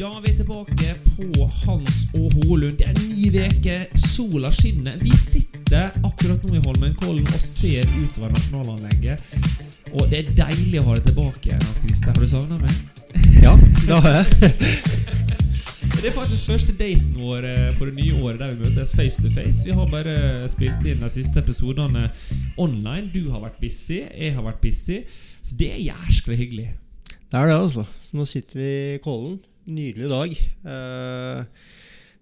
Ja, vi er tilbake på Hans og Holund. Det er en ny veke, sola skinner. Vi sitter akkurat nå i Holmenkollen og ser utover nasjonalanlegget. Og det er deilig å ha deg tilbake, Hans Christer. Har du savna meg? Ja, det har jeg. Det er faktisk første daten vår eh, på det nye året der vi møtes face to face. Vi har bare spilt inn de siste episodene online. Du har vært busy, jeg har vært busy. Så det er jæskla hyggelig. Det er det, altså. Så nå sitter vi i Kollen. Nydelig dag. Uh,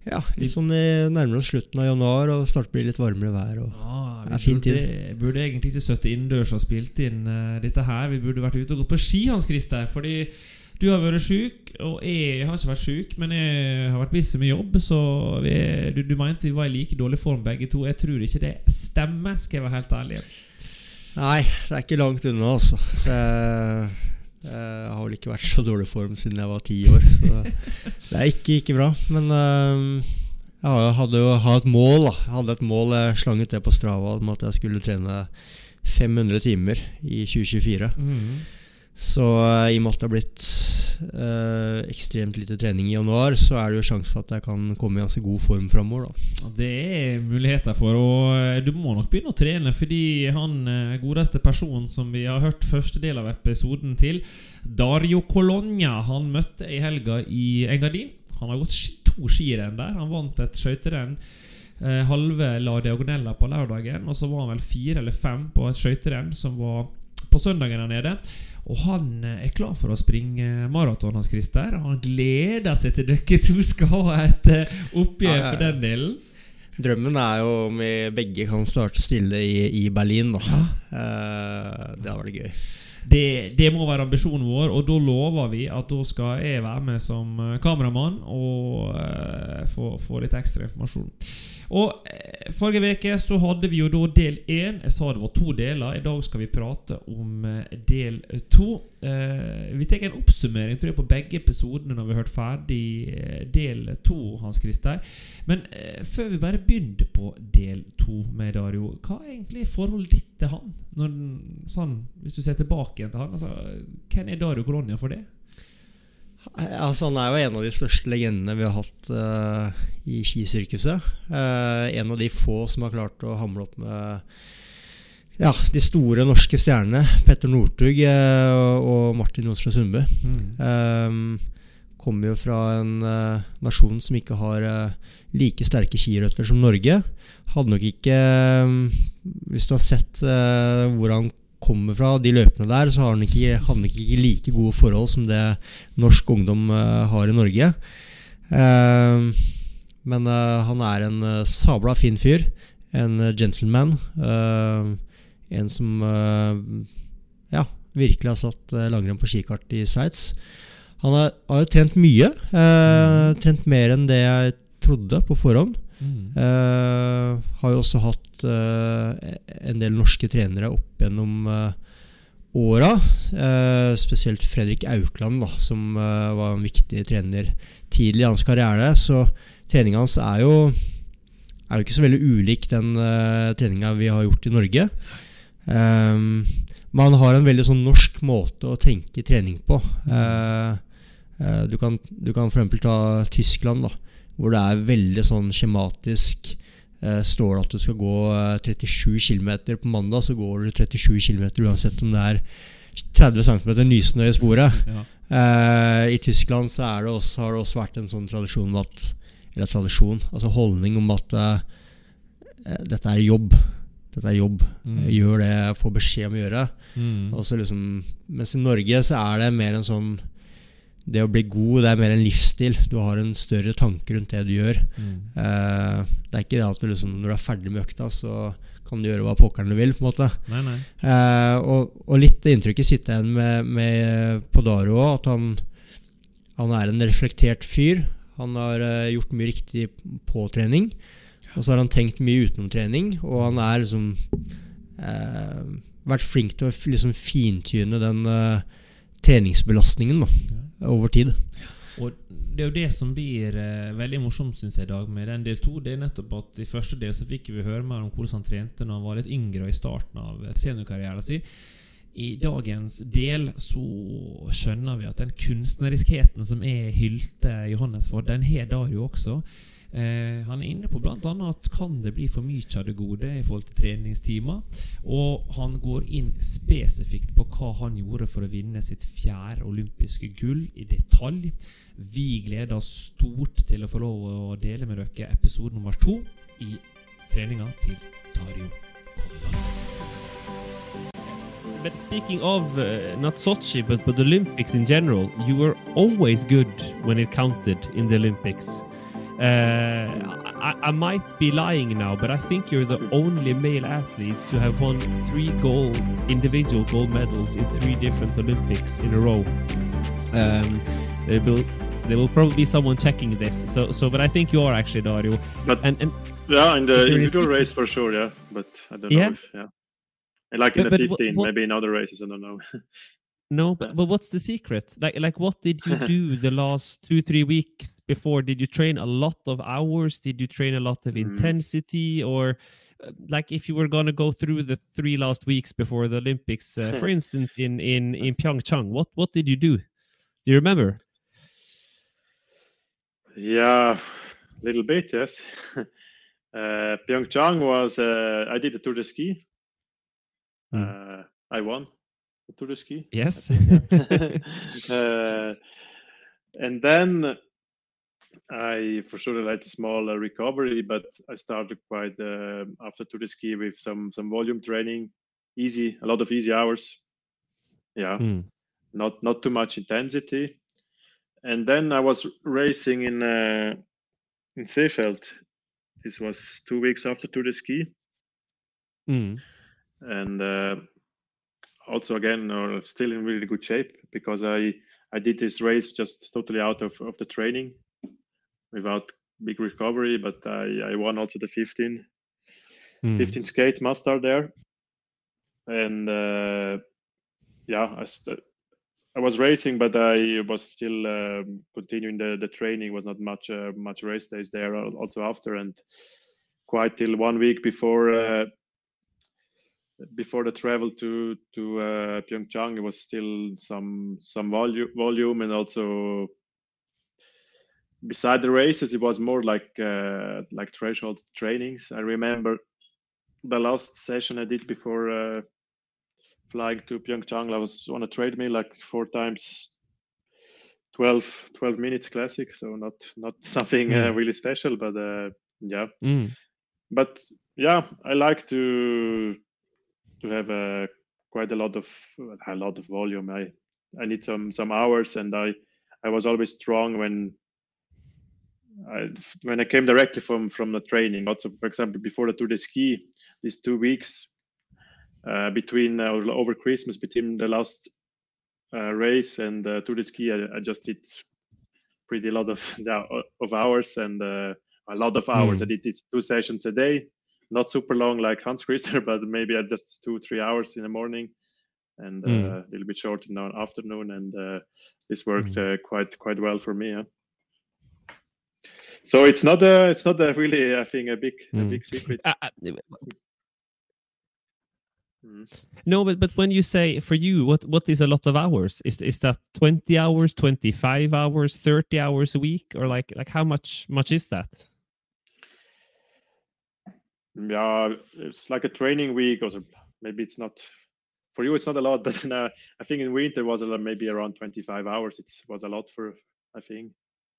ja, litt sånn i nærmere oss slutten av januar, og snart blir det litt varmere vær. Og Ja, vi er vi burde, tid. burde, egentlig ikke sittet innendørs og spilt inn uh, dette her. Vi burde vært ute og gått på ski, Hans Christer. Fordi du har vært sjuk, og jeg har ikke vært sjuk, men jeg har vært busy med jobb. Så vi, du, du mente vi var i like dårlig form begge to. Jeg tror ikke det stemmer, skal jeg være helt ærlig. Nei, det er ikke langt unna, altså. Jeg, jeg har vel ikke vært så dårlig form siden jeg var ti år. Så det er ikke, ikke bra. Men eh, jeg hadde jo hatt et mål. da Jeg hadde et mål, jeg slang ut det på Strava om at jeg skulle trene 500 timer i 2024. Så eh, i og med at det har blitt øh, ekstremt lite trening i januar, så er det jo sjanse for at jeg kan komme i ganske god form framover. da. Det er muligheter for, og eh, du må nok begynne å trene, fordi han godeste personen som vi har hørt første del av episoden til, Dario Colonia, han møtte i helga i Engadin. Han har gått to skirenn der. Han vant et skøyterenn. Halve La Diagonella på lørdagen, og så var han vel fire eller fem på et skøyterenn som var på søndagen der nede. Og han eh, er klar for å springe maraton, Hans Christer. Han gleder seg til dere to skal ha et eh, oppgjør Ja, ja, ja. på den delen. Drømmen er jo om vi begge kan starte stille i, i Berlin, da. Eh, det hadde vært gøy. Det, det må være ambisjonen vår, og da lover vi at da skal jeg være med som kameramann og uh, få, få litt ekstra informasjon. Og eh, Forrige uke så hadde vi jo da del én. Jeg sa det var to deler. I dag skal vi prate om eh, del to. Eh, vi tar en oppsummering tror jeg, på begge episodene når vi har hørt ferdig del to. Hans Christer Men før vi bare begynner på del to med Dario, hva er egentlig forholdet ditt til han? Når, sånn, hvis du ser tilbake igjen til han altså, Hvem er Dario Colonia for det? Altså, han er jo en av de største legendene vi har hatt uh, i skisirkuset. Uh, en av de få som har klart å hamle opp med ja, de store norske stjernene. Petter Northug uh, og- Martin Johnsrud Sundby. Um, kommer jo fra en eh, nasjon som ikke har eh, like sterke skirøtter som Norge. Hadde nok ikke eh, Hvis du har sett uh, hvor han kommer fra, de løpene der, så har han ikke, han ikke like gode forhold som det norsk ungdom eh, har i Norge. Eh, men eh, han er en sabla fin fyr. En gentleman. en som ja, virkelig har satt langrenn på skikart i Sveits. Han har, har jo trent mye. eh, trent mer enn det jeg trodde på forhånd. Eh, har jo også hatt uh, en del norske trenere opp gjennom, uh, åra. Uh, spesielt Fredrik Aukland, da, som var en viktig trener tidlig i hans karriere. Så treninga hans er jo, er jo ikke så veldig ulik den uh, treninga vi har gjort i Norge. Um, man har en veldig sånn norsk måte å tenke trening på. Uh, uh, du, kan, du kan f.eks. ta Tyskland, da, hvor det er veldig sånn skjematisk. Eh, står det at du skal gå 37 km på mandag, så går du 37 km uansett om det er 30 cm nysnø i sporet. Ja. I Tyskland så det også, har det også vært en sånn tradisjon at Eller tradisjon, altså holdning om at dette er jobb. Dette er jobb. Mm. Gjør det jeg får beskjed om å gjøre. Mm. Liksom, mens i Norge så er det mer en sånn Det å bli god, det er mer en livsstil. Du har en større tanke rundt det du gjør. Mm. Eh, det er ikke det at du liksom, når du er ferdig med økta, så kan du gjøre hva pokkeren du vil. på en måte nei, nei. Eh, og, og, litt det inntrykket sitter igjen med, med på Daro òg, at han, han er en reflektert fyr. Han har uh, gjort mye riktig på trening. Og så har han tenkt mye utenom trening, og han er liksom eh, vært flink til å liksom fintyne den uh, treningsbelastningen da, over tid. Og Det er jo det som blir eh, veldig morsomt synes jeg i dag med den del to. Det er nettopp at I første del så fikk vi høre mer om hvordan han trente når han var litt yngre i starten av seniorkarrieren sin. I dagens del så skjønner vi at den kunstneriskheten som er Hylte Johannes for, den har Dario også. Eh, han er inne på bl.a. at kan det bli for mye av det gode i forhold til treningstimer. Og han går inn spesifikt på hva han gjorde for å vinne sitt fjerde olympiske gull i detalj. Vi gleder oss stort til å få lov å dele med dere episode nummer to i treninga til Dario Kolland. But speaking of uh, not Sochi, but, but Olympics in general, you were always good when it counted in the Olympics. Uh, I, I, might be lying now, but I think you're the only male athlete to have won three gold individual gold medals in three different Olympics in a row. Um, there will there will probably be someone checking this. So so, but I think you are actually Dario. But and, and yeah, in the individual race for sure, yeah. But I don't yeah. know if yeah. Like in but, the 15, what, maybe in other races, I don't know. No, but, but what's the secret? Like like what did you do the last two three weeks before? Did you train a lot of hours? Did you train a lot of mm. intensity, or uh, like if you were gonna go through the three last weeks before the Olympics, uh, for instance, in in in Pyeongchang, what what did you do? Do you remember? Yeah, a little bit, yes. uh, Pyeongchang was uh, I did the Tour de Ski. Mm. I won the tour de ski. Yes. uh, and then I for sure had a small uh, recovery, but I started quite uh, after Tour de Ski with some some volume training, easy, a lot of easy hours. Yeah, mm. not not too much intensity. And then I was racing in uh, in Seefeld. This was two weeks after Tour de Ski. Mm. And uh, also again uh, still in really good shape because I I did this race just totally out of, of the training without big recovery, but I, I won also the 15 mm. 15 skate master there, and uh, yeah, I, st- I was racing, but I was still um, continuing the, the training. Was not much uh, much race days there also after, and quite till one week before uh, before the travel to to uh, Pyeongchang, it was still some some volume volume and also beside the races, it was more like uh, like threshold trainings. I remember the last session I did before uh, flying to Pyeongchang. I was on a treadmill like four times 12, 12 minutes classic, so not not something uh, mm. really special, but uh, yeah. Mm. But yeah, I like to to have a quite a lot of a lot of volume. I I need some some hours, and I I was always strong when I when I came directly from from the training. Also, for example, before the Tour de Ski, these two weeks uh, between uh, over Christmas, between the last uh, race and uh, Tour de Ski, I, I, just did pretty lot of of hours and uh, a lot of hours. Mm. I did it two sessions a day, not super long like Hans Christer, but maybe just two three hours in the morning, and Mm. uh, a little bit short in the afternoon, and uh, this worked Mm. uh, quite quite well for me. Yeah. So it's not a it's not a really I think a big a Mm. big secret. Uh, uh, Mm. no, but but when you say for you, what what is a lot of hours? Is is that twenty hours, twenty five hours, thirty hours a week, or like like how much much is that? Yeah, it's like a training week, or maybe it's not for you. It's not a lot, but then, uh, I think in winter was a lot- maybe around 25 hours. It was a lot for I think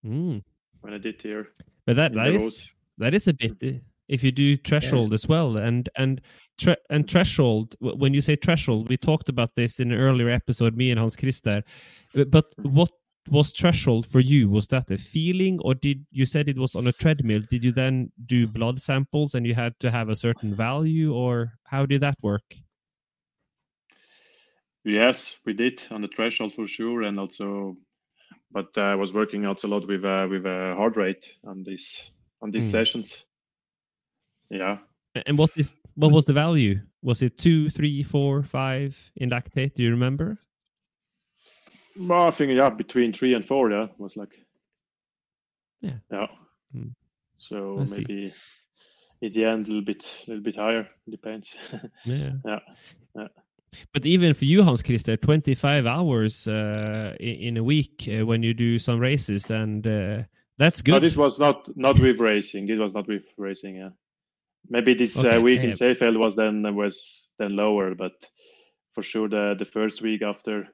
Mm. When I did here. But that in that the is roads. that is a bit uh, if you do threshold as well. And and tre- and threshold when you say threshold we talked about this in an earlier episode me and Hans Christer. Uh, but what was threshold for you? Was that a feeling or did you said it was on a treadmill. Did you then do blood samples and you had to have a certain value or how did that work? Yes, we did on the threshold for sure, and also, but I was working out a lot with uh, with uh, heart rate on these on these Mm. sessions. Yeah, and what is what was the value was it two three four five in lactate do you remember well, I think yeah, between three and four. Yeah, was like. Yeah. Yeah. Mm. So I see. maybe in the end a little bit a little bit higher depends. yeah yeah. Yeah. But even for you, Hans Christer, 25 hours uh, in, a week uh, when you do some races, and uh, that's No, good. this was not not with racing. It was not with racing. Yeah, maybe this Okay, uh, week yeah. in Seefeld was then was then lower, but for sure the the first week after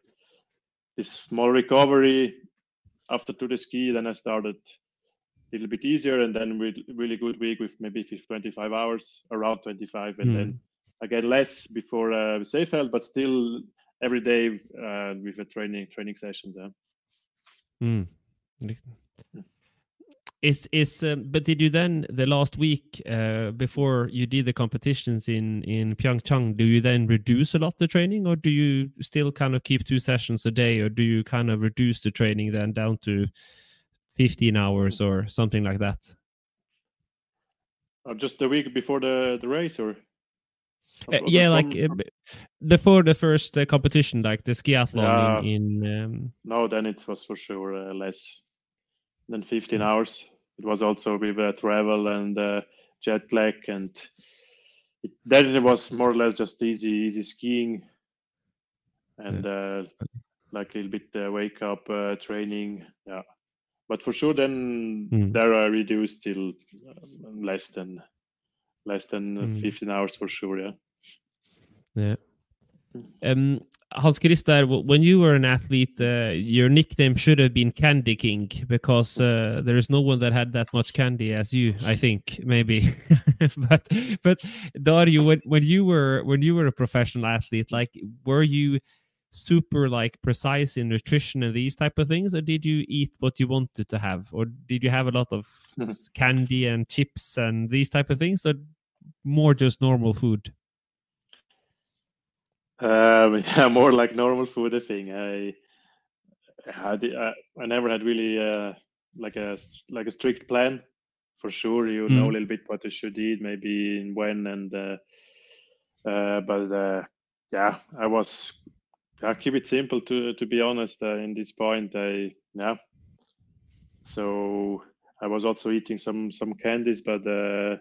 this small recovery after Tour de Ski, then I started a little bit easier, and then with really good week with maybe 25 hours, around 25, and Hmm. then again less before uh, Seefeld, but still every day uh, with a training training sessions. Yeah. Mm. Is is um, but did you then the last week uh, before you did the competitions in in Pyeongchang? Do you then reduce a lot the training, or do you still kind of keep two sessions a day, or do you kind of reduce the training then down to 15 hours or something like that? Or just the week before the the race, or Uh, yeah, like before the first uh, competition, like the skiathlon Yeah. in, in um, No, then it was for sure uh, less than 15 hours. It was also with uh, travel and uh, jet lag, and it, then it was more or less just easy, easy skiing, and uh, like a little bit uh, wake up uh, training. Yeah, but for sure, then Mm. there I reduced till um, less than less than Mm. 15 hours for sure. Yeah. Yeah. Um, Hans Christer, when you were an athlete, uh, your nickname should have been Candy King because uh, there is no one that had that much candy as you. I think maybe, but but Dario, when, when you were when you were a professional athlete, like were you super like precise in nutrition and these type of things, or did you eat what you wanted to have, or did you have a lot of candy and chips and these type of things, or more just normal food? Um, yeah, more like normal food. I think I had I, I never had really uh, like a like a strict plan. For sure, you know a Mm. little bit what you should eat, maybe in when and uh, uh, but uh, yeah, I was I keep it simple to to be honest. Uh, in this point, I yeah. So I was also eating some some candies, but uh,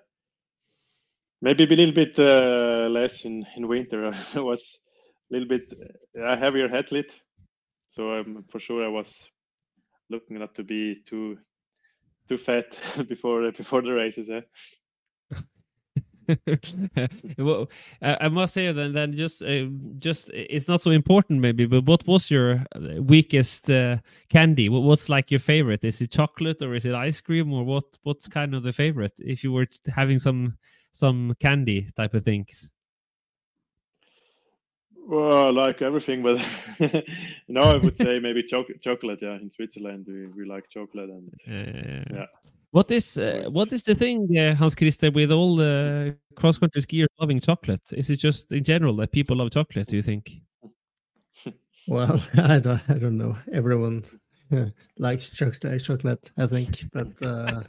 maybe a little bit uh, less in in winter. I was little bit uh, heavier athlete, so um, for sure I was looking not to be too too fat before before the races. Eh? well, I I must say then, then just, uh, just it's not so important maybe, but what was your uh, weakest uh, candy? What, what's like your favorite? Is it chocolate or is it ice cream or what? What's kind of the favorite if you were having some some candy type of things? Well, like everything, but no, I would say maybe choc- chocolate. Yeah, in Switzerland we, we like chocolate, and Uh, Yeah. What is uh, what is the thing, uh, Hans Christer, with all the cross country skiers loving chocolate? Is it just in general that people love chocolate? Do you think? Well, I don't, I don't know. Everyone likes chocolate, chocolate, I think. But uh,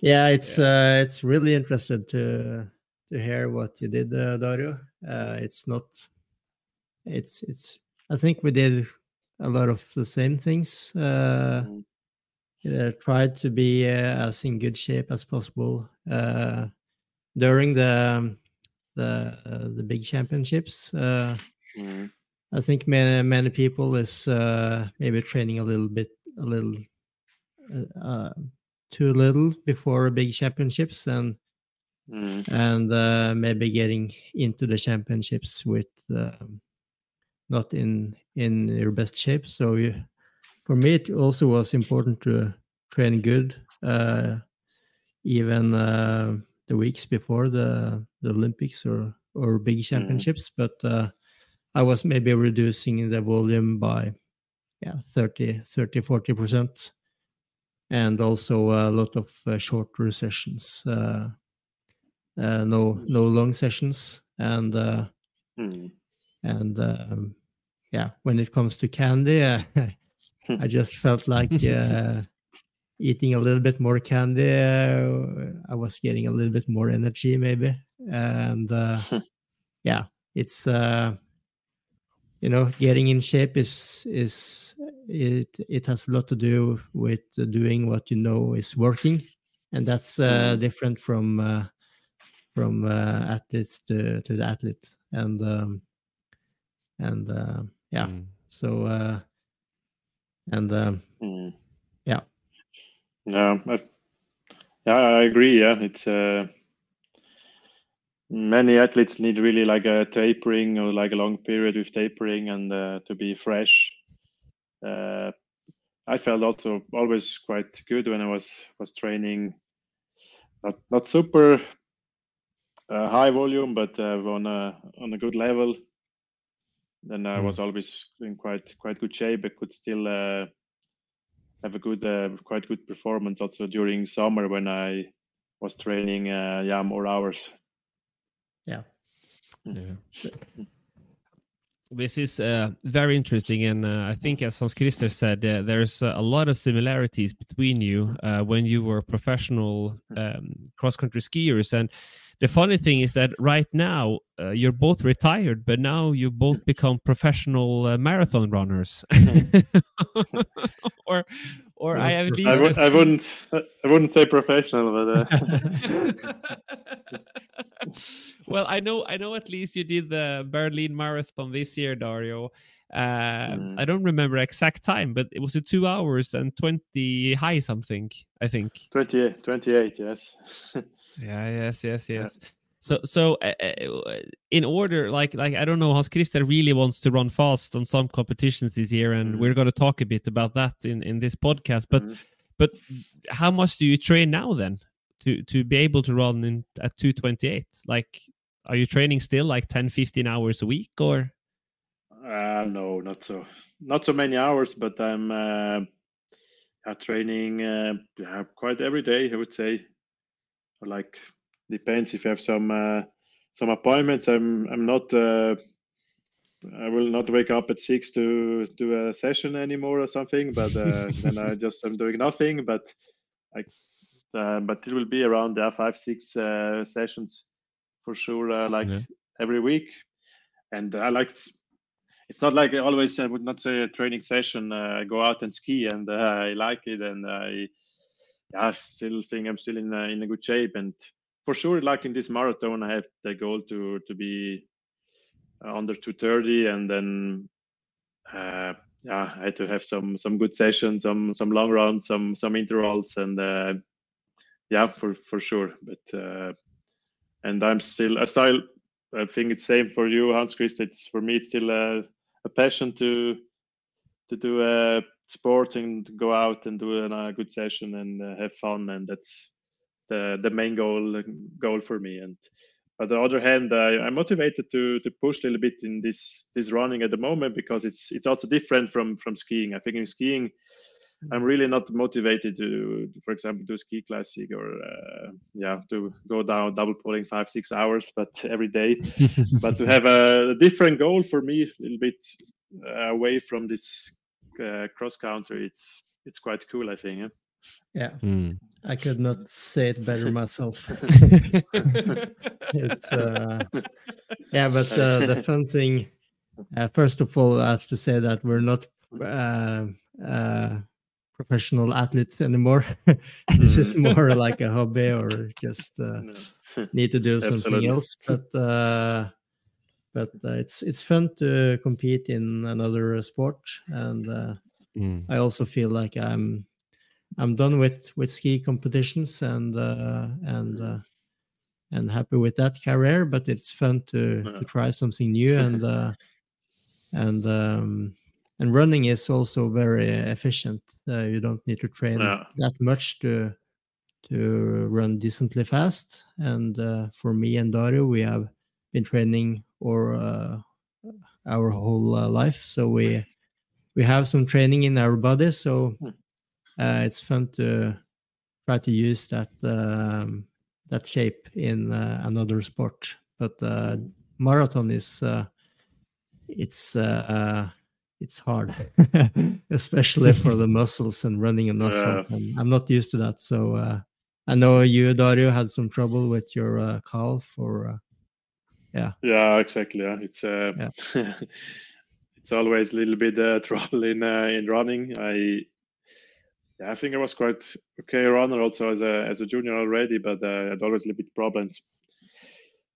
yeah, it's uh, it's really interesting to to hear what you did, uh, Dario. Uh, it's not it's it's. I think we did a lot of the same things. Uh, Mm. uh, tried to be uh, as in good shape as possible uh, during the um, the uh, the big championships. Uh, Mm. I think many many people is uh, maybe training a little bit a little uh, uh, too little before big championships and Mm. and uh, maybe getting into the championships with um, not in in your best shape. So you, for me, it also was important to train good, uh, even uh, the weeks before the the Olympics or or big championships. But uh, I was maybe reducing the volume by yeah 30 30 40 percent and also a lot of uh, shorter sessions uh, uh, no no long sessions and uh, Mm. and um, yeah when it comes to candy uh, i just felt like uh, eating a little bit more candy uh, i was getting a little bit more energy maybe and uh, yeah it's uh, you know getting in shape is is it it has a lot to do with doing what you know is working and that's uh, Mm. different from uh, from uh, athletes to to the athlete and um, and uh, yeah Mm. so uh, and um, Mm. yeah Yeah, I, yeah, I agree. Yeah, it's uh, many athletes need really like a tapering or like a long period with tapering and uh, to be fresh. Uh, I felt also always quite good when I was was training. Not not super high volume, but uh, on a on a good level. Then I was always in quite quite good shape. I could still uh, have a good, uh, quite good performance also during summer when I was training, uh, yeah, more hours. yeah This is uh, very interesting, and uh, I think, as Hans Christer said, uh, there's uh, a lot of similarities between you uh, when you were professional um, cross-country skiers. And the funny thing is that right now uh, you're both retired, but now you both become professional uh, marathon runners. or, or I have at least I, w- I wouldn't, I wouldn't say professional, but uh, well, I know, I know. At least you did the Berlin Marathon this year, Dario. Uh, Mm. I don't remember exact time, but it was a two hours and twenty high something. I think. 28, 28 yes. Yeah. Yes. Yes. Yeah. Yes. So, so uh, uh, in order, like, like I don't know, Hans Christer really wants to run fast on some competitions this year, and Mhm. we're going to talk a bit about that in in this podcast. But, Mhm. but how much do you train now then to to be able to run in at 228 like are you training still like 10 15 hours a week or Uh, no, not so, not so many hours, but I'm uh, uh, training uh, quite every day. I would say, or like depends if you have some uh, some appointments. I'm I'm not. Uh, I will not wake up at six to do a session anymore or something. But uh, then I just I'm doing nothing. But I, uh, but it will be around uh, five six uh, sessions for sure. Uh, like Yeah. every week, and I like. It's not like I always. I would not say a training session. Uh, I go out and ski, and uh, I like it, and I, I still think I'm still in a, in a good shape, and for sure, like in this marathon, I have the goal to to be uh, under 230 and then uh, yeah i had to have some some good sessions some some long runs some some intervals. And uh, yeah for for sure. But uh, and i'm still i still i think it's same for you Hans Christer. It's for me it's still a, a passion to to do uh, sports and go out and do a, a good session and uh, have fun and that's the the main goal goal for me and on the other hand, I, I'm motivated to to push a little bit in this this running at the moment because it's it's also different from from skiing. I think in skiing, I'm really not motivated to, for example, do ski classic or uh, yeah to go down double poling five six hours, but every day. but to have a, different goal for me, a little bit uh, away from this uh, cross country, it's it's quite cool. I think. Yeah? yeah Hmm. i could not say it better myself it's uh yeah but uh, the fun thing uh, first of all, I have to say that we're not uh, uh, professional athletes anymore. this is more like a hobby or just uh, need to do something Absolutely. else. But uh, but uh, it's it's fun to compete in another sport, and uh, Mm. I also feel like I'm I'm done with with ski competitions and uh, and uh, and happy with that career. But it's fun to to try something new and uh, and um, and running is also very efficient. Uh, you don't need to train Yeah. that much to to run decently fast. And uh, for me and Dario, we have been training or uh, our whole uh, life, so we we have some training in our body. So uh, it's fun to try to use that um, that shape in uh, another sport. But uh, marathon is uh, it's uh, uh, it's hard, especially for the muscles and running on asphalt. And I'm not used to that, so uh, I know you, Dario, had some trouble with your uh, calf. Or uh, yeah, Yeah, exactly. Yeah, it's uh, it's always a little bit uh, trouble in uh, in running. I yeah, I think I was quite okay runner also as a as a junior already, but uh, I had always a little bit problems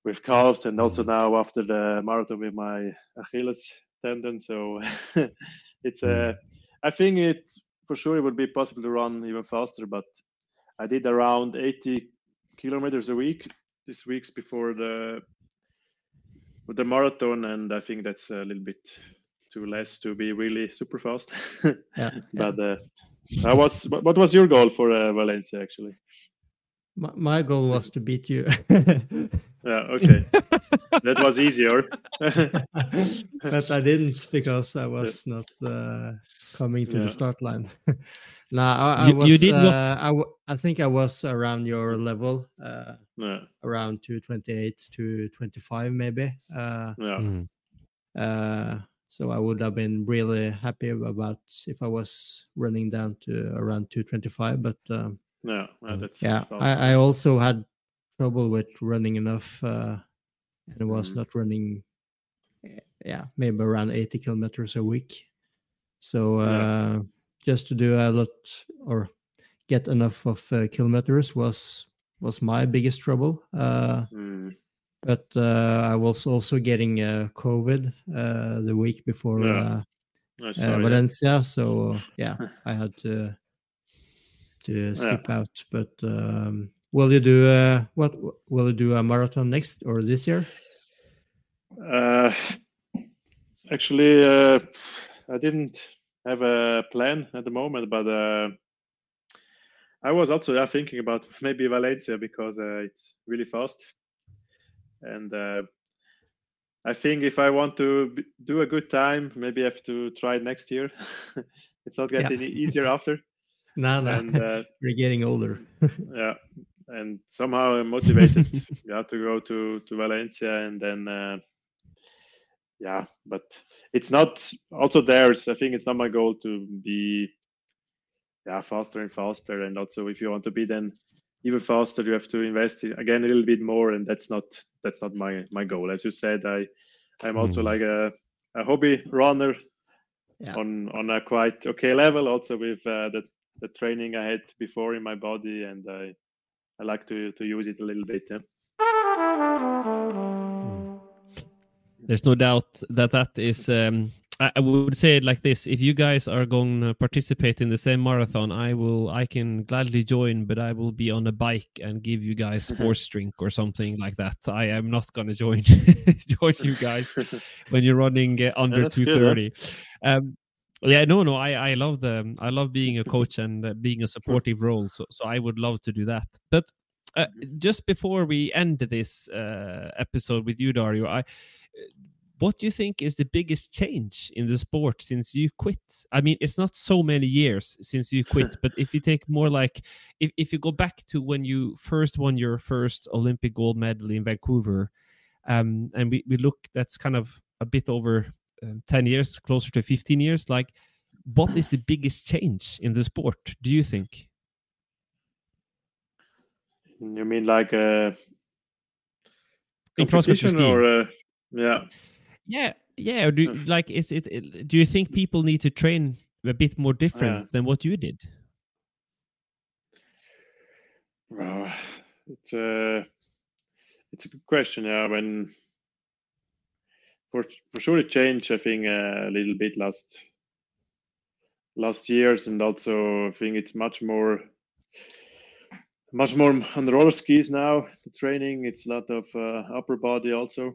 with calves and also now after the marathon with my Achilles tendon. So it's uh, I think it for sure it would be possible to run even faster, but I did around 80 kilometers a week these weeks before the the marathon, and I think that's a little bit too less to be really super fast. yeah. but uh, I was. What was your goal for uh, Valencia actually? My, my goal was to beat you. Yeah, okay, that was easier. but I didn't because I was not uh, coming to Yeah. the start line. Nah, I, I You- was. you did uh, what- I, w- I think I was around your level, uh, yeah, around 228 to 25 maybe. Uh, yeah, Mm. uh, so I would have been really happy about if I was running down to around 225. But um, yeah. yeah, that's yeah, fast. I, I also had trouble with running enough, uh, and I was Mhm. not running. eh, Yeah, maybe around 80 kilometers a week. So uh, Yeah. Just to do a lot or get enough of uh, kilometers was was my biggest trouble. Uh, Mm, but uh, I was also getting uh, COVID uh, the week before Yeah. uh, saw, yeah. Valencia, so yeah, I had to to skip out. But um, will you do uh, what? Will you do a marathon next or this year? Uh, actually, uh, I didn't have a plan at the moment, but uh, I was also yeah, thinking about maybe Valencia because uh, it's really fast, and uh, I think if I want to b- do a good time, maybe I have to try next year. it's not Yeah. getting easier after, No, no, and uh, you're getting older. yeah and somehow i'm motivated yeah to go to to valencia and then uh, yeah but it's not also there i think it's not my goal to be yeah faster and faster and also if you want to be then even faster you have to invest in, again a little bit more and that's not that's not my my goal as you said i i'm also Mm. like a, a hobby runner Yeah. on on a quite okay level also with uh, the the training i had before in my body and i I like to to use it a little bit. Yeah. There's no doubt that that is. Um, I, I would say it like this: If you guys are going to participate in the same marathon, I will. I can gladly join, but I will be on a bike and give you guys sports drink or something like that. I am not going to join join you guys when you're running uh, under good, huh? 230. Um, yeah, no, no. I I love the I love being a coach and uh, being a supportive role. So so I would love to do that. But uh, just before we end this uh, episode with you, Dario, I what do you think is the biggest change in the sport since you quit? I mean, it's not so many years since you quit, but if you take more like if, if you go back to when you first won your first Olympic gold medal in Vancouver, um, and we, we look that's kind of a bit over um, 10 years, closer to 15 years, like what is the biggest change in the sport, do you think? You mean like a In cross-country skiing. or uh, yeah? Yeah, Yeah, do like is it, it? Do you think people need to train a bit more different Yeah. than what you did? Well, it's a it's a good question. Yeah, when for for sure it changed. I think a little bit last last years, and also I think it's much more much more on the roller skis now. The training it's a lot of uh, upper body also.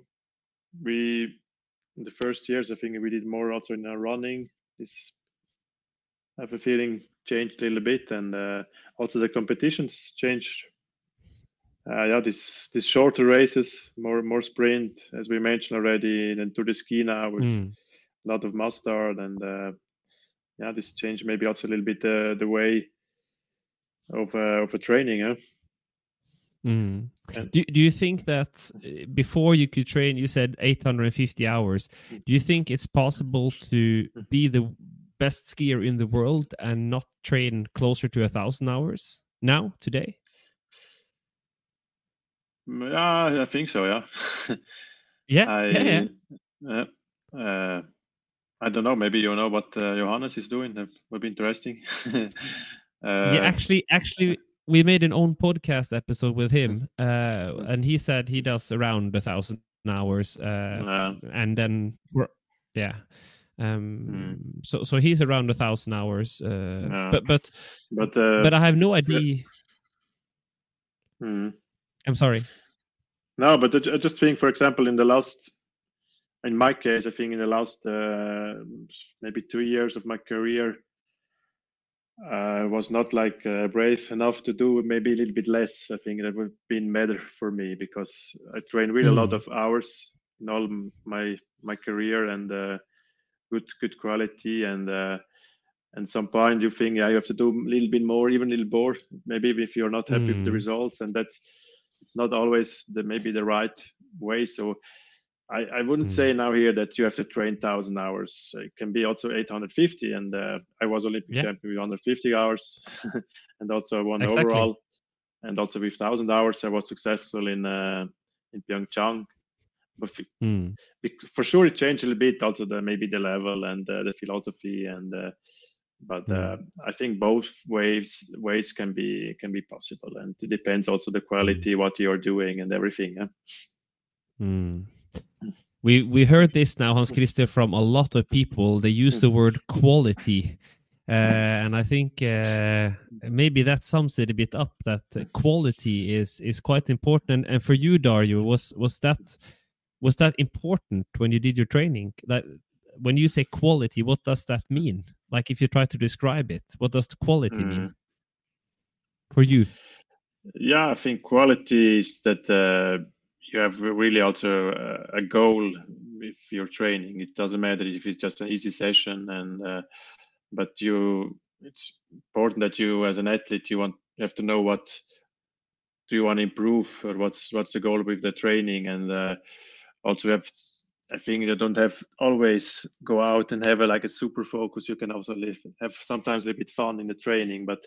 We in the first years I think we did more also in our running. This I have a feeling changed a little bit, and uh, also the competitions changed. Uh, yeah, this this shorter races, more more sprint, as we mentioned already, and Tour de Ski now with Mm. a lot of mass start, and uh, yeah, this changed maybe also a little bit uh, the way of uh, of a training. Huh? Mm. And- Do, do you think that uh, before you could train, you said 850 hours? Do you think it's possible to be the best skier in the world and not train closer to a thousand hours now, today? Mm, Yeah, I think so. Yeah. Yeah, I, yeah, yeah. uh, uh, I don't know. Maybe you know what uh, Johannes is doing. That would be interesting. uh, yeah, actually, actually, we made an own podcast episode with him, uh, and he said he does around a thousand hours, uh, and then yeah, um, so so he's around a thousand hours, uh, but but but uh, but I have no idea. mm. I'm sorry. No, but I just think, for example, in the last, in my case, I think in the last uh, maybe two years of my career, I was not like uh, brave enough to do maybe a little bit less. I think that would have been better for me because I train really a lot Mm. of hours in all my my career and uh, good good quality and. Uh, and some point you think yeah you have to do a little bit more even a little more maybe if you're not happy with the Mm. results and that's it's not always the maybe the right way so i i wouldn't Mm. say now here that you have to train 1000 hours it can be also 850 and uh, i was olympic Yeah. champion with 150 hours and also I won Exactly. overall and also with 1000 hours i was successful in uh, in pyeongchang but Mm. for sure it changed a little bit also the maybe the level and uh, the philosophy and uh, but Mm. uh, i think both ways ways can be can be possible and it depends also the quality what you're doing and everything yeah? Mm. We we heard this now, Hans Christer, from a lot of people. They use the word quality, uh, and I think uh, maybe that sums it a bit up. That quality is is quite important. And, and for you, Dario, was was that was that important when you did your training? That when you say quality, what does that mean? Like if you try to describe it, what does quality mean for you? yeah i think quality is that uh, you have really also uh, a goal with your training. It doesn't matter if it's just an easy session and uh, but you it's important that you as an athlete you want you have to know what do you want to improve or what's what's the goal with the training. And uh, also have i think you don't have always go out and have a, like a super focus. You can also live have sometimes a bit fun in the training but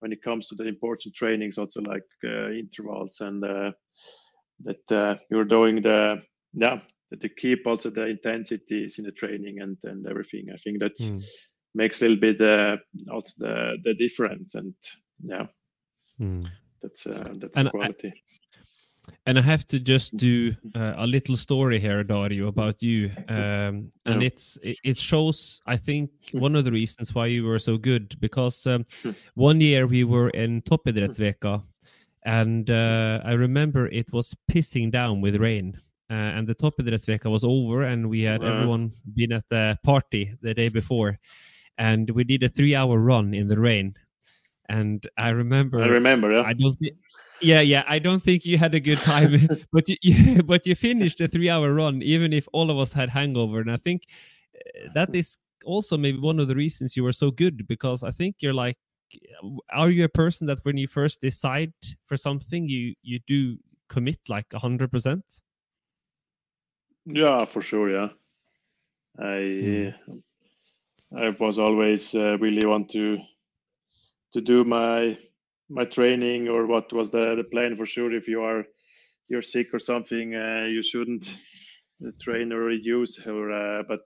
when it comes to the important trainings also like uh, intervals and uh, that uh, you're doing the yeah that to keep also the intensities in the training and and everything i think that Mm. makes a little bit uh, also the the difference and yeah Mm. that's uh, that's And the I- quality And I have to just do uh, a little story here, Dario, about you. Um, and Yeah. it's it, it shows, I think, one of the reasons why you were so good. Because um, one year we were in Toppidrettsveka, and uh, I remember it was pissing down with rain. Uh, and the Toppidrettsveka was over, and we had everyone been at the party the day before, and we did a three-hour run in the rain. And I remember i remember yeah I don't. Thi- yeah, yeah. I don't think you had a good time, but you, you but you finished the three-hour run, even if all of us had hangover. And I think uh, that is also maybe one of the reasons you were so good because I think you're like, are you a person that when you first decide for something, you you do commit like a hundred percent? Yeah, for sure. Yeah, I I was always uh, really want to to do my my training or what was the the plan for sure. If you are you're sick or something, uh, you shouldn't train or reduce her. Uh, but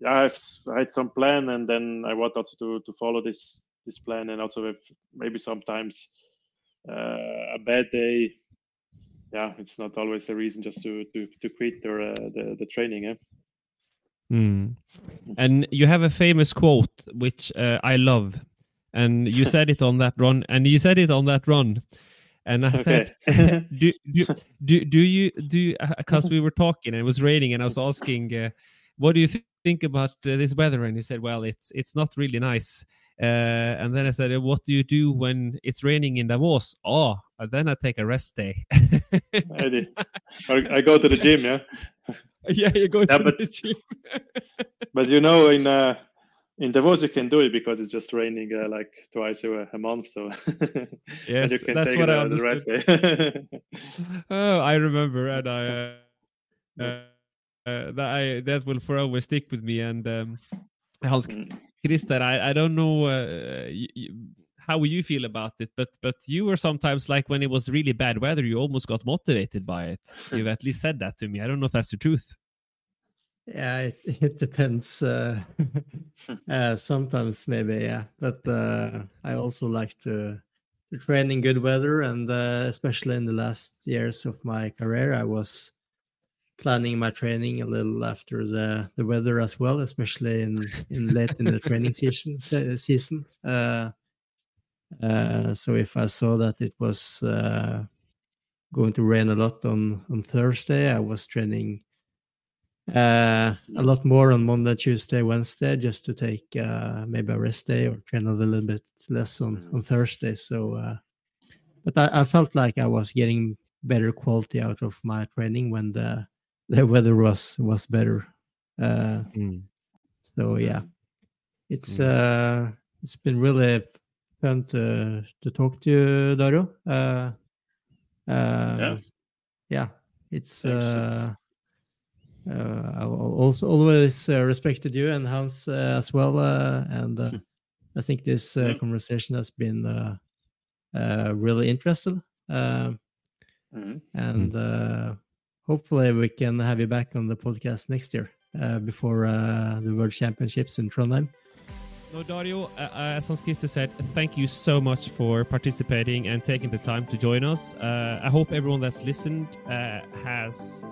yeah, I've I had some plan, and then I want also to to follow this this plan, and also if maybe sometimes uh, a bad day. Yeah, it's not always a reason just to to, to quit or uh, the the training. Eh? Mm. And you have a famous quote which uh, I love, and you said it on that run, and you said it on that run, and I said, do, do do do you do? Because we were talking and it was raining, and I was asking, uh, what do you th think about uh, this weather? And you said, well, it's it's not really nice. Uh, and then I said, what do you do when it's raining in Davos? Oh, then I take a rest day. I, did. I go to the gym, yeah. yeah, you go yeah, to but, the gym. but you know, in uh, in Davos you can do it because it's just raining uh, like twice a, a month. So yes, you can that's take what I understood. The rest day. oh, I remember, and I uh, uh, that I that will forever stick with me. And um, Hans Christer, I I don't know. Uh, how you feel about it but but you were sometimes like when it was really bad weather you almost got motivated by it. You've at least said that to me. I don't know if that's the truth. Yeah it, it depends uh, uh, sometimes maybe yeah. But uh, i also like to, to train in good weather and uh, especially in the last years of my career i was planning my training a little after the, the weather as well especially in, in late in the training season season uh, uh, so if I saw that it was uh, going to rain a lot on on Thursday, I was training uh, a lot more on Monday, Tuesday, Wednesday, just to take uh, maybe a rest day or train a little bit less on on Thursday. So, uh, but I, I, felt like I was getting better quality out of my training when the the weather was was better. Mm. So yeah, it's mm. it's been really fun to to talk to you, Dario. Uh, uh, yeah, yeah, it's. Uh, uh, I also always uh, respected you and Hans uh, as well, uh, and uh, I think this uh, conversation has been uh, uh, really interesting. Uh, mm-hmm. And uh, hopefully, we can have you back on the podcast next year uh, before uh, the World Championships in Trondheim. No, Dario, uh, as Hans Christer said, thank you so much for participating and taking the time to join us. Uh, I hope everyone that's listened uh, has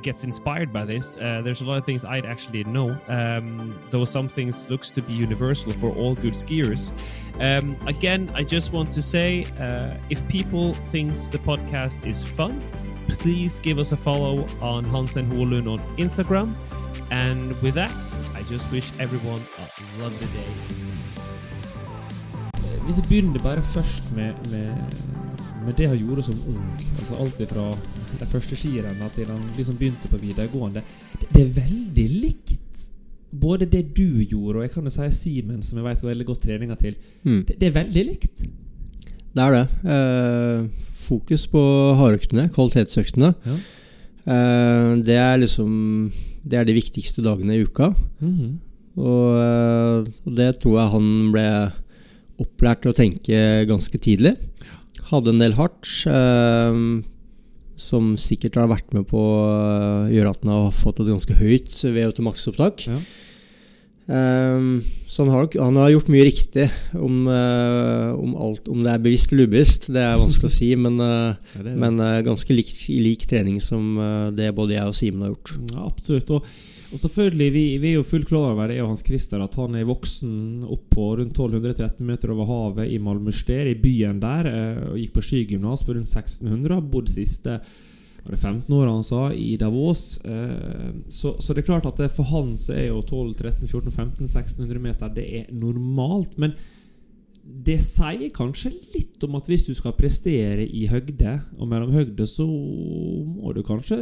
gets inspired by this. Uh, there's a lot of things I'd actually know, um, though some things looks to be universal for all good skiers. Um, again, I just want to say, uh, if people thinks the podcast is fun, please give us a follow on Hansen Holun on Instagram. And with that, I just wish everyone a lovely day. Hvis vi begynner bare først med, med, med det han gjorde som ung, altså alt fra de første skirennene til han liksom begynte på videregående, det, det, er veldig likt både det du gjorde, og jeg kan jo si Simen, som jeg vet går veldig godt treninga til. Mm. Det, det, er veldig likt. Det er det. Eh, fokus på hardøktene, kvalitetsøktene. Ja. Eh, det er liksom det er de viktigste dagene i uka. Mm -hmm. og, eh, og, det tror jeg han ble opplært til å tenke ganske tidlig. Hadde en del hardt, eh, som sikkert har vært med på å gjøre at han har fått et ganske høyt VO2 maks-opptak. Ja. Um, så han har, han har, gjort mye riktig om, uh, om, alt Om det er bevisst eller ubevisst, det er vanskelig å si, men, uh, ja, det det. men uh, ganske lik, lik, trening som det både jeg og Simen har gjort. Ja, absolutt. Og, og selvfølgelig, vi, vi, er jo fullt klar over det, og Hans Christer, at han er voksen opp på rundt 1213 meter over havet i Malmöster, i byen der, og gikk på skigymnas på rundt 1600. har Bodd siste var det 15 år han sa, i Davos. Eh, så, så, det er klart at det, for han så er jo 12, 13, 14, 15, 1600 meter Det er normalt. Men det sier kanskje litt om at hvis du skal prestere i høgde og mellomhøgde, så må du kanskje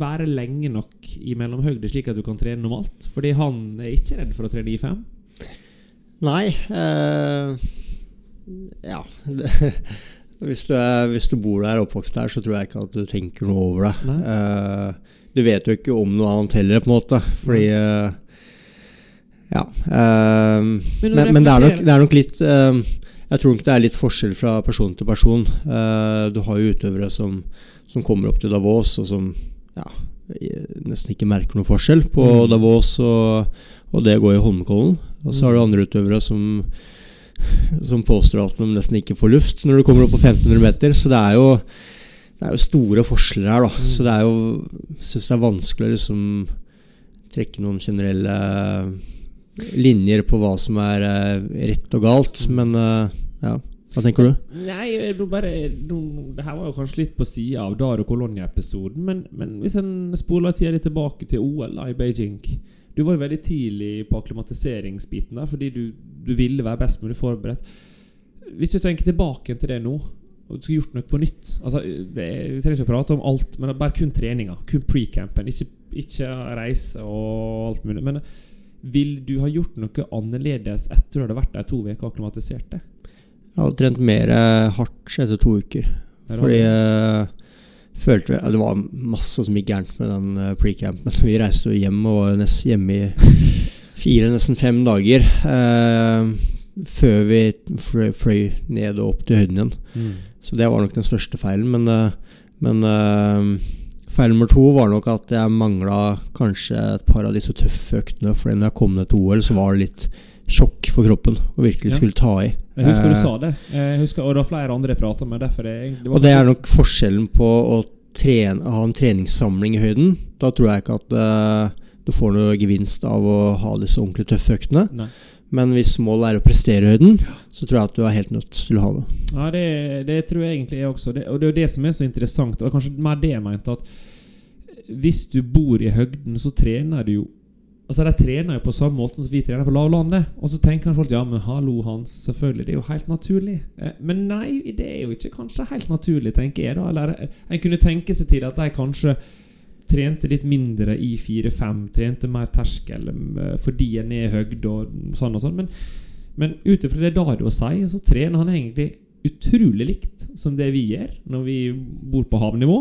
være lenge nok i mellomhøgde, slik at du kan trene normalt. Fordi han er ikke redd for å trene i 5 Nei. Øh, ja. Hvis du, er, hvis du, bor der og oppvokst der, så tror jeg ikke at du tenker noe over det. Uh, du vet jo ikke om noe annet heller, på en måte. Fordi uh, Ja. Uh, men, men, men det, er nok, det, er nok, litt Jeg tror nok det er litt forskjell fra person til person. du har jo utøvere som, som, kommer opp til Davos, og som ja, nesten ikke merker noen forskjell på Mm. Davos og, og det går i Holmenkollen. Og så har du andre utøvere som som påstår at de nesten ikke får luft når du kommer opp på 1500 meter. Så det er jo, det er jo store forskjeller her, da. Mm. Så det er jo syns det er vanskelig å liksom trekke noen generelle linjer på hva som er eh, rett og galt. Mm. Men eh, ja, hva tenker du? Nei, nå bare nå, Det her var jo kanskje litt på sida av Dar og Colonia-episoden, men, men hvis en spoler tida litt tilbake til OL da, i Beijing Du var jo veldig tidlig på akklimatiseringsbiten der, fordi du, du ville være best mulig forberedt. Hvis du tenker tilbake til det nå, og du skulle gjort noe på nytt altså, det Vi trenger ikke å prate om alt, men bare kun treninga. Kun pre-campen. Ikke, ikke reise og alt mulig. Men vil du ha gjort noe annerledes etter du hadde vært der to uker og akklimatisert deg? Jeg hadde trent mer eh, hardt etter to uker. Fordi jeg følte ja, Det var masse som gikk gærent med den eh, pre-campen. Vi reiste jo hjem og var nesten hjemme i fire, nesten fem dager. Eh, før vi fløy, fløy ned og opp til høyden igjen. Mm. Så det var nok den største feilen. Men, eh, men eh, feil nummer to var nok at jeg mangla kanskje et par av disse tøffe øktene. For når jeg kom ned til OL, så var det litt sjokk for kroppen å virkelig skulle ta i. Jeg husker du Eh, sa det. Husker, og det var flere andre jeg prata med. Derfor er jeg, Og det er nok forskjellen på å trene, ha en treningssamling i høyden. Da tror jeg ikke at eh, du får noe gevinst av å ha disse ordentlig tøffe øktene. Nei. Men hvis målet er å prestere i høyden, så tror jeg at du er helt nødt til å ha det. Ja, det, det tror jeg egentlig jeg også. Det, og det er jo det som er så interessant. Og kanskje mer det jeg mente. At hvis du bor i høgden, så trener du jo Altså De trener jo på samme måte som vi trener på lavlandet. Og så tenker kanskje folk ja, men hallo, Hans. Selvfølgelig, det er jo helt naturlig. Eh, Men nei, det er jo ikke kanskje helt naturlig, tenker jeg. da Eller en kunne tenke seg til at de kanskje trente litt mindre i 4-5. Trente mer terskel eh, fordi en er i høgde og sånn og sånn. Men, men ut ifra det Dario sier, så trener han egentlig utrolig likt som det vi gjør når vi bor på havnivå.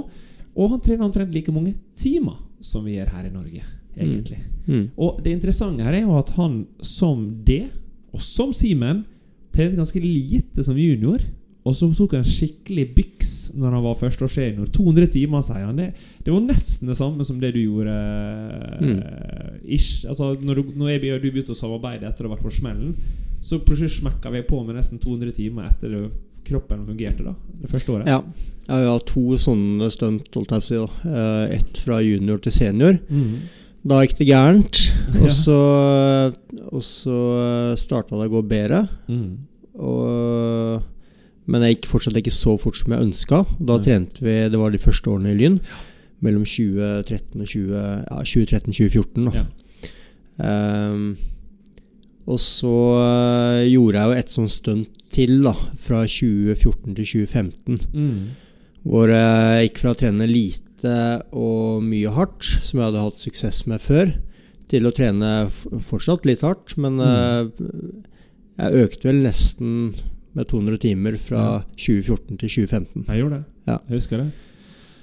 Og han trener omtrent like mange timer som vi gjør her i Norge, egentlig. Mm. Og det interessante her er jo at han som det, og som Simen, trente ganske lite som junior. Og så tok han skikkelig byks når han var førsteårssenior. 200 timer, sier han. Det, det var nesten det samme som det du gjorde. eh, Ish. Altså, når, du, når jeg, du begynte å samarbeide etter å ha vært på smellen, så plutselig smekka vi på med nesten 200 timer etter det, kroppen fungerte. da Det første året. Ja. Jeg har to sånne stunt, holdt jeg på å si. da. Eh, Ett fra junior til senior. Mm. Da gikk det gærent. Og så, og så starta det å gå bedre. Mm. Og, men jeg gikk fortsatt ikke så fort som jeg ønska. Da trente vi Det var de første årene i Lyn. Mellom 2013 og 20, ja, 2013-2014. da Ja. Um, og så eh, gjorde jeg jo et sånt stunt til, da. Fra 2014 til 2015. Mm. Hvor jeg gikk fra å trene lite og mye hardt, som jeg hadde hatt suksess med før, til å trene fortsatt litt hardt. Men mm. jeg økte vel nesten med 200 timer fra 2014 til 2015. Jeg gjorde det. Ja. Jeg husker det.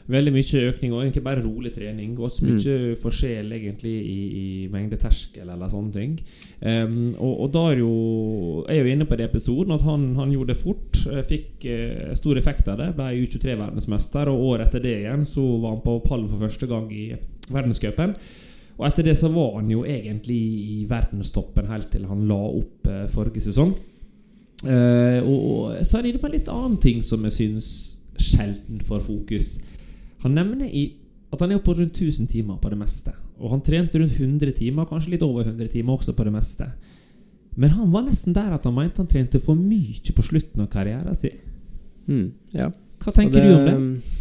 Veldig mye økning og egentlig bare rolig trening. Og så mye forskjell egentlig i, i mengde terskel eller sånne ting. Um, og, og Dario er jo inne på det episoden at han, han gjorde det fort. Fikk uh, stor effekt av det. Ble U23-verdensmester, og året etter det igjen så var han på pallen for første gang i verdenscupen. Og etter det så var han jo egentlig i verdenstoppen helt til han la opp uh, forrige sesong. Eh, og, så er det på en litt annen ting som jeg syns sjelden får fokus. Han nevner i at han er på rundt 1000 timer på det meste. Og han trente rundt 100 timer, kanskje litt over 100 timer også på det meste. Men han var nesten der at han mente han trente for mye på slutten av karrieren sin. Mm, ja. Hva tenker det, du om det?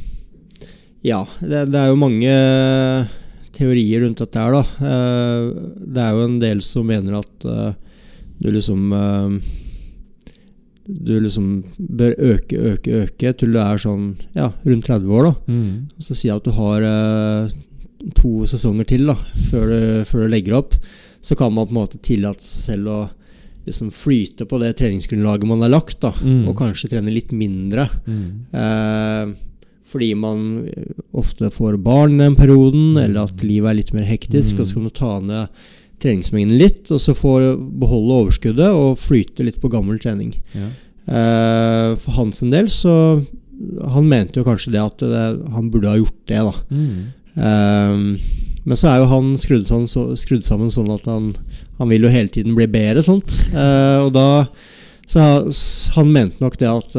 Ja, det, det er jo mange teorier rundt dette her, da. Eh, Det er jo en del som mener at eh, du liksom eh, Du liksom bør øke, øke, øke til du er sånn ja, rundt 30 år, da. Mm. Så si at du har eh, to sesonger til da før du, før du legger opp. Så kan man på en måte tillate seg selv å liksom flyte på det treningsgrunnlaget man har lagt, da. Mm. Og kanskje trene litt mindre. Mm. Eh, fordi man ofte får barn den perioden, eller at livet er litt mer hektisk. Mm. Og så kan du ta ned treningsmengden litt, og så få beholde overskuddet og flyte litt på gammel trening. Ja. Uh, for hans en del så Han mente jo kanskje det at det, han burde ha gjort det, da. Mm. Uh, men så er jo han skrudd sammen, så, skrudd sammen sånn at han, han vil jo hele tiden bli bedre, sånt. Uh, og da Så han mente nok det at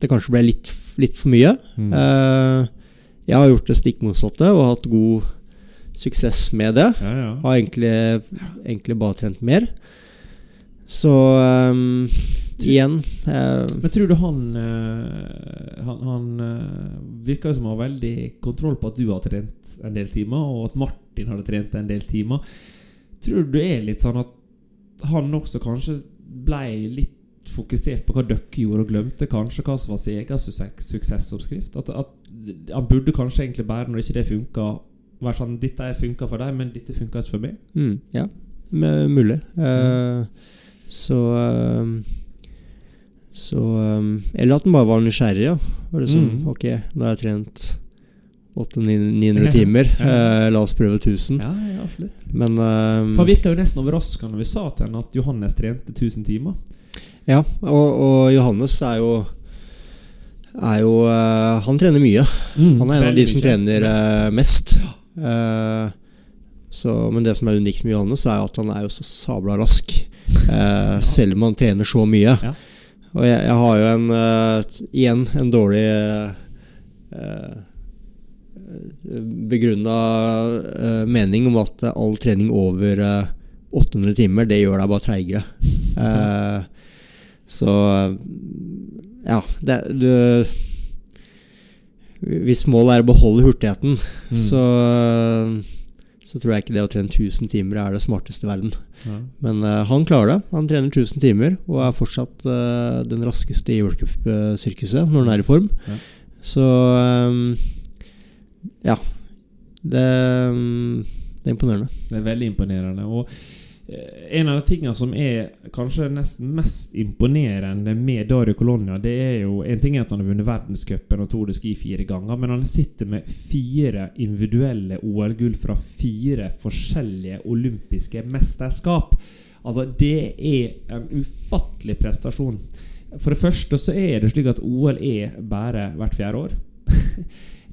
det kanskje ble litt, litt for mye. Mm. Eh, jeg har gjort det stikk motsatte og hatt god suksess med det. Ja, ja. Har egentlig, egentlig bare trent mer. Så ehm, igjen uh, Men tror du han uh, Han, han uh, virker som å ha veldig kontroll på at du har trent en del timer, og at Martin hadde trent en del timer. Tror du det er litt sånn at han også kanskje ble litt fokusert på hva dere gjorde, og glemte kanskje hva som var sin egen suksessoppskrift? At, at han burde kanskje egentlig bare, når ikke det funka, være sånn 'Dette funka for deg, men dette funka ikke for meg'? mm, Ja, m- mulig. Eh, så uh, Så ehm, Eller at den bare var nysgjerrig. Ja. Var det sånn Mm. Ok, nå har jeg trent 800-900 timer. Eh, la oss prøve 1000. Ja, ja, absolutt. Men For Han virka jo nesten overraska når vi sa til henne at Johannes trente 1000 timer. Ja, og, og Johannes er jo Er jo uh, Han trener mye. Mm, Han er en av de som mye. trener eh, mest. Eh, så, men det som er unikt med Johannes, er at han er jo så sabla rask. Eh, selv om han trener så mye. Ja. Og jeg, jeg har jo en uh, Igjen en dårlig uh, begrunna uh, mening om at all trening over uh, 800 timer, det gjør deg bare treigere. Eh, så ja, det, du Hvis målet er å beholde hurtigheten, Mm. så, så tror jeg ikke det å trene 1000 timer er det smarteste i verden. Ja. Men uh, han klarer det. Han trener 1000 timer og er fortsatt uh, den raskeste i World Cup-sirkuset når han er i form. Ja. Så um, ja. Det, um, det er imponerende. Det er veldig imponerende. Og en av de tingene som er kanskje nesten mest imponerende med Dario Colonia, det er jo En ting er at han har vunnet verdenscupen og Tour de Ski fire ganger, men han sitter med fire individuelle OL-gull fra fire forskjellige olympiske mesterskap. Altså, det er en ufattelig prestasjon. For det første så er det slik at OL er bare hvert fjerde år.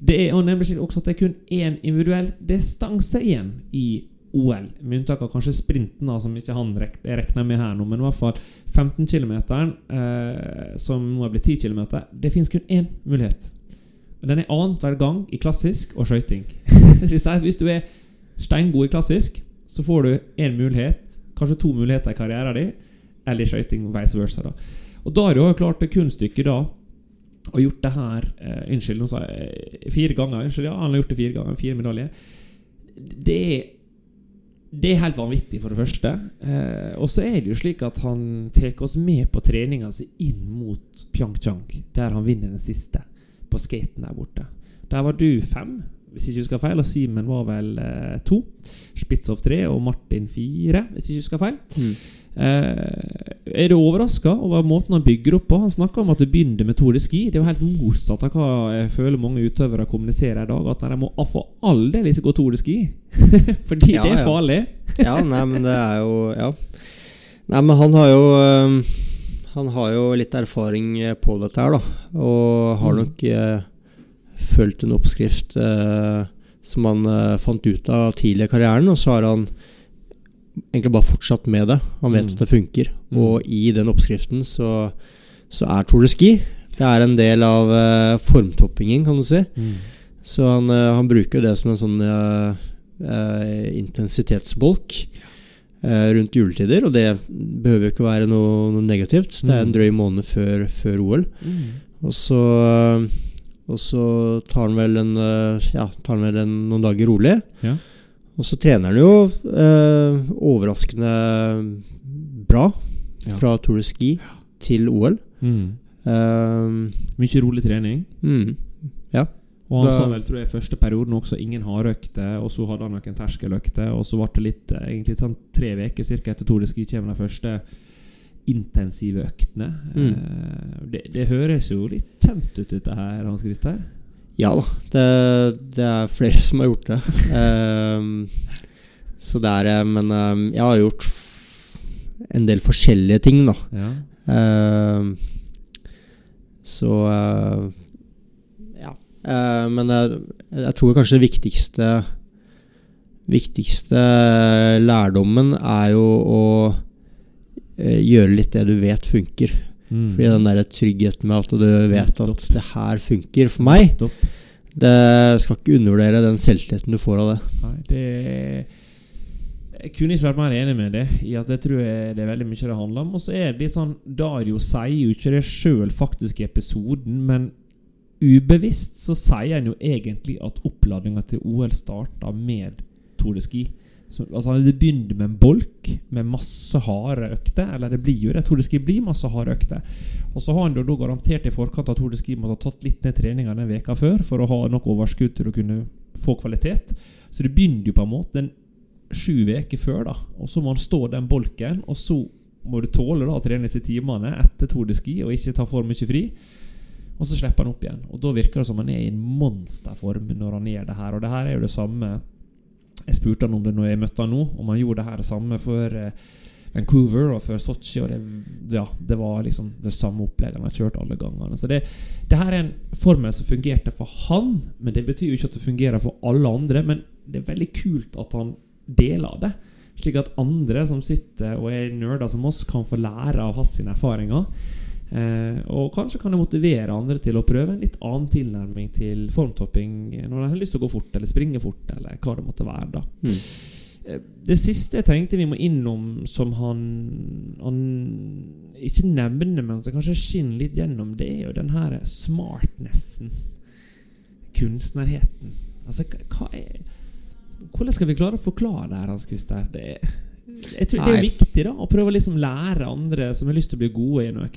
Det er og nemlig også at det er kun én individuell distanse igjen i OL. Med unntak av kanskje sprinten, da, som ikke han rek regner med her nå. Men i hvert fall 15 km, eh, som nå er blitt 10 km, det finnes kun én mulighet. Den er annenhver gang i klassisk og skøyting. Hvis du er steingod i klassisk, så får du én mulighet, kanskje to muligheter i karrieren din, eller i skøyting, vice versa. da Og Dario har jo klart det kunststykket da og gjort det her eh, Unnskyld, nå sa jeg fire ganger. Unnskyld, ja, han har gjort det fire ganger. Fire medaljer. Det er det er helt vanvittig, for det første. Eh, og så er det jo slik at han tar oss med på treninga si inn mot Pyeongchang, der han vinner den siste, på skaten der borte. Der var du fem, hvis jeg ikke husker feil, og Simen var vel eh, to. Spitzhoff tre og Martin fire, hvis jeg ikke husker feil. Eh, er du overraska over måten han bygger opp på? Han snakker om at det begynner med Tour de Ski. Det er jo helt motsatt av hva jeg føler mange utøvere kommuniserer i dag. At de må for all del ikke gå Tour de Ski. Fordi Ja, det er farlig. Ja, nei, men det er jo Ja. Nei, men han har jo øhm, Han har jo litt erfaring eh, på dette her, da. Og har Mm. nok eh, fulgt en oppskrift eh, som han eh, fant ut av tidlig i karrieren, og så har han egentlig bare fortsatt med det. Han vet Mm. at det funker. Mm. Og i den oppskriften så, så er Tour de Ski Det er en del av uh, formtoppingen, kan du si. Så han, uh, han bruker det som en sånn uh, intensitetsbolk rundt juletider. Og det behøver jo ikke være noe, noe negativt. Det er en Mm. drøy måned før, før OL. Mm. Og så, og så tar han vel, en, ja, tar han vel en, noen dager rolig. Ja. Og så trener han jo eh, overraskende bra fra Tour de Ski til OL. Mm. Um, Mye rolig trening. mm, ja. Og han Da- sa vel, tror jeg, første perioden også ingen hardøkter, og så hadde han noen terskeløkter, og så ble det litt eh, egentlig sånn tre uker cirka etter Tour de Ski kommer de første intensive øktene. Mm. Eh, det, det høres jo litt kjent ut, dette her, Hans Christer. Ja da, det, det er flere som har gjort det. Ehm, så det er eh, Men ehm, jeg har gjort en del forskjellige ting, da. Ja. Ehm, så eh, ja. Eh, men jeg, jeg tror kanskje det viktigste Viktigste lærdommen er jo å gjøre litt det du vet funker. Mm. Fordi den der tryggheten med at du vet at det her funker for meg, det skal ikke undervurdere den selvtilliten du får av det. Nei, det Jeg kunne ikke vært mer enig med det i at jeg tror jeg- det er veldig mye det handler om. Og så er det litt sånn Dario sier jo ikke det sjøl faktisk i episoden, men ubevisst så sier han jo egentlig at oppladninga til OL starta med Tour de Ski. Så, altså Det begynner med en bolk med masse harde økter. Eller det blir jo det. Tour de Ski blir masse harde økter. Og så har jo da garantert i forkant at Tour måtte ha tatt litt ned treninga den veka før for å ha nok overskudd til å kunne få kvalitet. Så det begynner jo på en måte en sju uker før, da. Og så må han stå den bolken, og så må du tåle da å trene disse timene etter Tour og ikke ta for mye fri. Og så slipper han opp igjen. Og da virker det som han er i en monsterform når han gjør det her. Og det her er jo det samme Jeg spurte han om det når jeg møtte han nå, om han gjorde det her det samme før eh, Vancouver og før Sotsji. Det, ja, det var liksom det samme opplegget han har kjørt alle gangene. Så det, det her er en formel som fungerte for han, men det betyr jo ikke at det fungerer for alle andre. Men det er veldig kult at han deler det. Slik at andre som sitter og er nerder som oss, kan få lære av hans erfaringer. Eh, og kanskje kan det motivere andre til å prøve en litt annen tilnærming til formtopping når de har lyst til å gå fort, eller springe fort, eller hva det måtte være. da Mm. Det siste jeg tenkte vi må innom, som han, han ikke nevner, men som kanskje skinner litt gjennom, det er jo den her smartnessen. Kunstnerheten. Altså, hva er Hvordan skal vi klare å forklare det her, Hans Christer? Det er, jeg tror det er viktig da å prøve å liksom lære andre som har lyst til å bli gode i noe.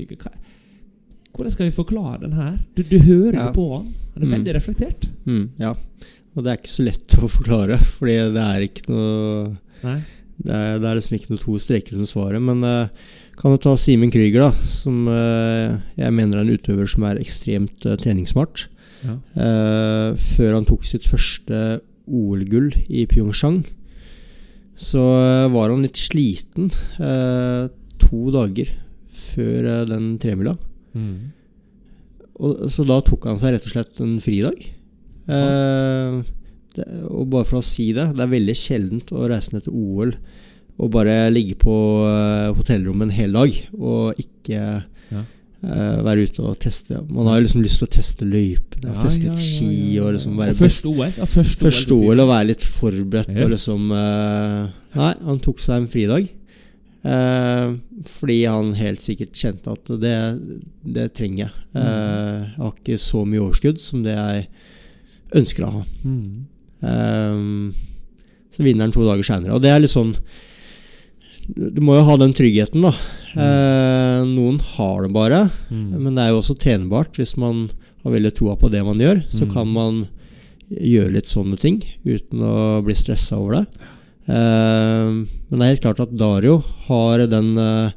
Hvordan skal vi forklare den her? Du, du hører jo Ja. på han. Han er Mm. veldig reflektert. Mm, ja. Og det er ikke så lett å forklare, fordi det er ikke noe Nei. Det er, det er liksom ikke noe to streker under svaret. Men uh, kan du ta Simen Krüger, da, som uh, jeg mener er en utøver som er ekstremt uh, treningssmart. Ja. Før han tok sitt første OL-gull i Pyeongchang, så eh, var han litt sliten eh, to dager før eh, den tremila. Mm. Og, så da tok han seg rett og slett en fridag. Eh, det, og bare for å si det, det er veldig sjeldent å reise ned til OL og bare ligge på eh, hotellrommet en hel dag og ikke Ja. Eh, være ute og teste. Man har jo liksom lyst til å teste løypene, Ja, teste ja, ja, ski ja, og liksom være Og best. OL. Ja, først, først OL, OL og være litt forberedt og liksom uh, Nei, han tok seg en fridag. Uh, fordi han helt sikkert kjente at det, det trenger jeg. Mm. Jeg har ikke så mye overskudd som det jeg ønsker å ha. Mm. Så vinner han to dager seinere. Og det er litt sånn Du må jo ha den tryggheten, da. Eh, noen har det bare. Mm. Men det er jo også trenbart. Hvis man har veldig troa på det man gjør, så Mm. kan man gjøre litt sånne ting uten å bli stressa over det. Eh, men det er helt klart at Dario har den eh,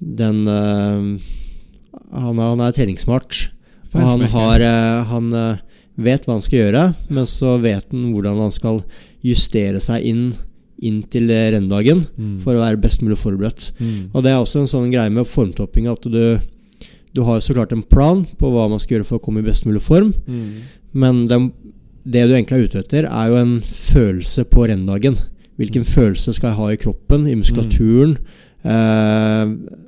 Den eh, han, er, han er treningssmart. Han, har, eh, han vet hva han skal gjøre, men så vet han hvordan han skal justere seg inn inn til eh, renndagen Mm. for å være best mulig forberedt. Mm. Og det er også en sånn greie med formtopping at du, du har så klart en plan på hva man skal gjøre for å komme i best mulig form, Mm. men det, det du egentlig er ute etter, er jo en følelse på renndagen. Hvilken følelse skal jeg ha i kroppen, i muskulaturen? Eh,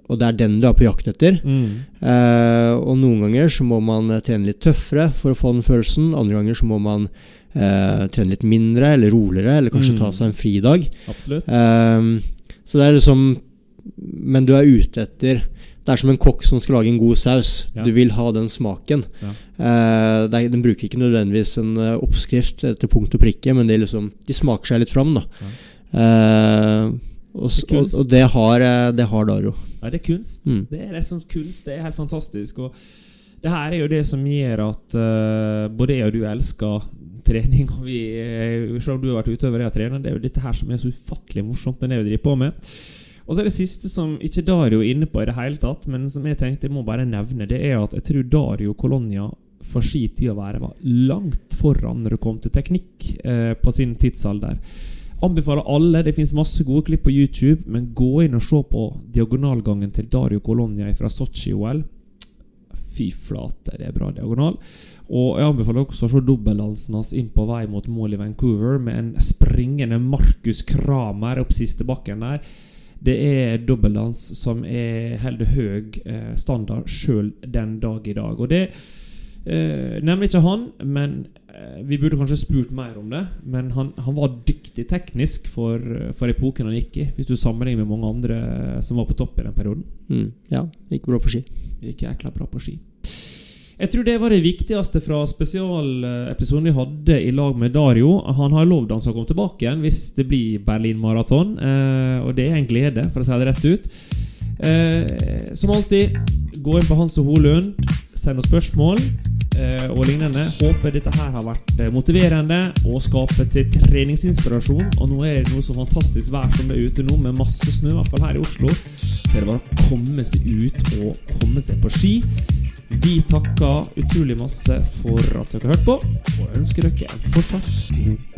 og det er den du er på jakt etter. Mm. Eh, og noen ganger så må man trene litt tøffere for å få den følelsen. Andre ganger så må man eh, trene litt mindre eller roligere, eller kanskje Mm. ta seg en fridag. Absolutt. Eh, så det er liksom Men du er ute etter Det er som en kokk som skal lage en god saus. Ja. Du vil ha den smaken. Ja. Eh, er, den bruker ikke nødvendigvis en eh, oppskrift til punkt og prikke, men det er liksom, de smaker seg litt fram. Da. Eh, og, Det og, og det har, eh, det har Daro. Ja, det er kunst. Mm. Det er liksom kunst. Det er helt fantastisk. Og det her er jo det som gjør at uh, både jeg og du elsker trening. Og vi, eh, selv om du har vært utøver jeg har trener, det er jo dette her som er så ufattelig morsomt med det vi driver på med. Og så er det siste som ikke Dario er inne på i det hele tatt, men som jeg tenkte jeg må bare nevne, det er at jeg tror Dario Colonia for si tid å være var langt foran når det kom til teknikk eh, på sin tidsalder. Anbefaler alle. Det fins masse gode klipp på YouTube, men gå inn og se på diagonalgangen til Dario Colonia fra Sotsji-OL. Fy flate, det er bra diagonal. Og jeg anbefaler også å se dobbeltdansen hans inn på vei mot mål i Vancouver, med en springende Markus Kramer opp siste bakken der. Det er dobbeltdans som er holder høy eh, standard sjøl den dag i dag. Og det eh, nemlig ikke han, men eh, vi burde kanskje spurt mer om det. Men han, han var dyktig teknisk for, for, epoken han gikk i, hvis du sammenligner med mange andre som var på topp i den perioden. Mm, ja, gikk bra på ski. Gikk jækla bra på ski. Jeg tror det var det viktigste fra spesialepisoden vi hadde i lag med Dario. Han har lovd han skal komme tilbake igjen hvis det blir Berlin Maraton. Eh, og det er en glede, for å si det rett ut. Eh, som alltid, gå inn på Hans og Holund, send oss spørsmål eh, og lignende. Håper dette her har vært eh, motiverende og skaper til treningsinspirasjon. Og nå er det noe så fantastisk vær som det er ute nå, med masse snø, i hvert fall her i Oslo. Så er det bare å komme seg ut og komme seg på ski. Vi takker utrolig masse for at dere har hørt på, og ønsker dere en fortsatt god